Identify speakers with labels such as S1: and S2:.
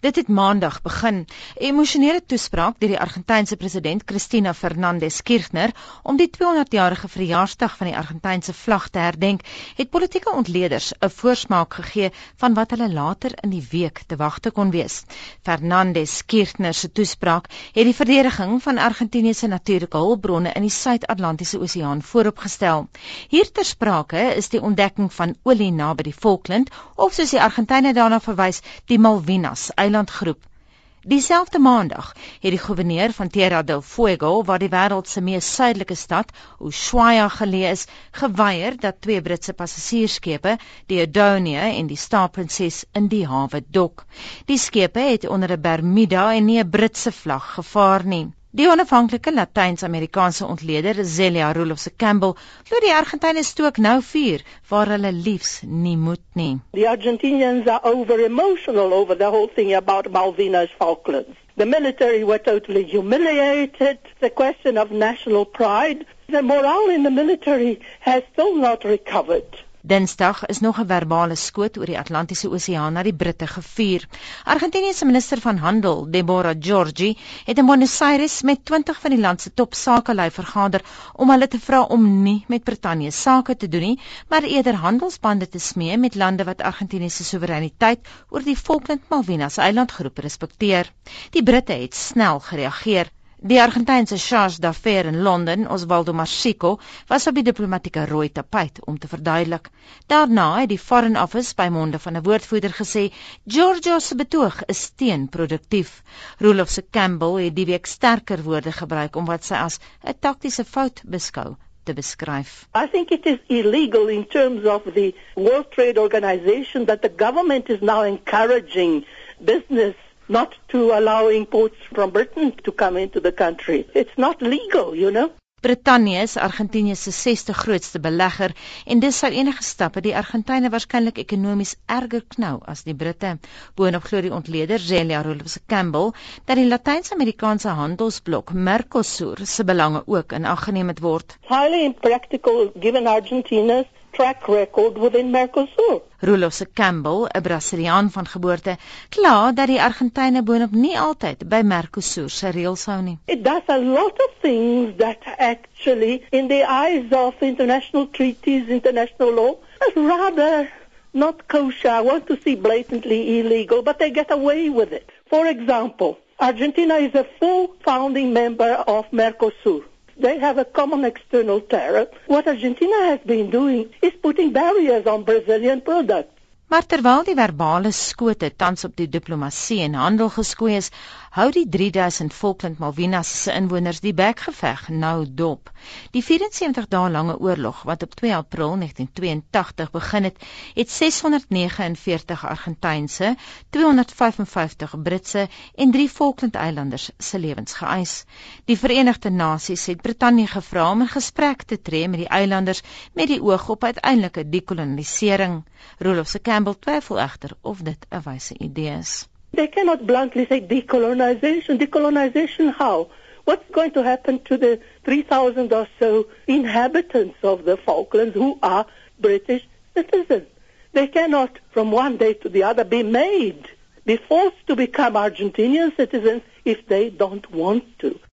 S1: Dit het maandag begin. 'n Emosionele toespraak deur die Argentynse president Cristina Fernandez Kirchner om die 200-jarige verjaarsdag van die Argentynse vlag te herdenk, het politieke ontleeders 'n voorsmaak gegee van wat hulle later in die week te wagte kon wees. Fernandez Kirchner se toespraak het die verdediging van Argentinië se natuurlike hulpbronne in die Suid-Atlantiese Oseaan vooropgestel. Hier ter sprake is die ontdekking van olie naby die Falkland of soos die Argentynë daarna verwys, die Malvinas eilandgroep. Dieselfde maandag het die goewerneur van Tierra del Fuego, waar die wêreld se mees suidelike stad, Ushuaia geleë is, geweier dat twee Britse passasierskepe, die Adonia en die Star Princess, in die hawe dok. Die skepe het onder 'n Bermuda en nie 'n Britse vlag gevaar nie. Die onafhanklike Latyns-Amerikaanse ontleder, Zelia Roloff Campbell, glo die Argentynë stook nou vuur waar hulle liefs nie moet nie.
S2: The Argentinians are over emotional over the whole thing about Malvinas Falklands. The military were totally humiliated. The question of national pride, the morale in the military has still not recovered.
S1: Dinsdag is nog 'n verbale skoot oor die Atlantiese Oseaan na die Britte gevuur. Argentinië se minister van Handel, Deborah Giorgi, het in Buenos Aires met 20 van die land se top sakelei vergader om hulle te vra om nie met Brittanje sake te doen nie, maar eerder handelsbande te smee met lande wat Argentinië se soewereiniteit oor die Falkland Malvinas eilandgroep respekteer. Die Britte het snel gereageer. Die Argentynse charge d'affaires in Londen, Osvaldo Marsico, was op die diplomatieke rooi tapijt om te verduidelik. Daarna het die Foreign Office by monde van 'n woordvoerder gesê, "Giorgio se betoog is teenproduktief." Roloff se Campbell het die week sterker woorde gebruik om wat sy as 'n taktiese fout beskou te beskryf.
S2: I think it is illegal in terms of the World Trade Organization that the government is now encouraging business not to allow imports from Britain to come into the country. It's not legal, you know.
S1: Brittanje is Argentinië se 60ste grootste belegger en dis sou enige stappe die Argentynë waarskynlik ekonomies erger knou as die Britte. Boonop glo die ontleder Zelia Rolfs Campbell dat die Latyns-Amerikaanse handelsblok Mercosur se belange ook in ag geneem word.
S2: Highly impractical given Argentina's track record within Mercosur.
S1: Roloff se Campbell, 'n Brasiliaan van geboorte, kla dat die Argentynë boonop nie altyd by Mercosur se reëls hou nie.
S2: It does a lot of things that actually in the eyes of international treaties, international law, is rather not kosher. I want to see blatantly illegal, but they get away with it. For example, Argentina is a full founding member of Mercosur. They have a common external tariff. What Argentina has been doing is putting barriers on Brazilian products.
S1: Maar terwyl die verbale skote tans op die diplomatie en handel geskoei is, hou die 3000 Falkland Malvinas se inwoners die bekgeveg nou dop. Die 74 dae lange oorlog wat op 2 April 1982 begin het, het 649 Argentynse, 255 Britse en 3 Falkland Eilanders se lewens geëis. Die Verenigde Nasies het Brittanje gevra om in gesprek te tree met die eilanders met die oog op uiteindelike dekolonisering. Roloff se Campbell twyfel egter of dit 'n wyse idee is.
S2: They cannot bluntly say decolonization. Decolonization how? What's going to happen to the 3,000 or so inhabitants of the Falklands who are British citizens? They cannot, from one day to the other, be made, be forced to become Argentinian citizens if they don't want to.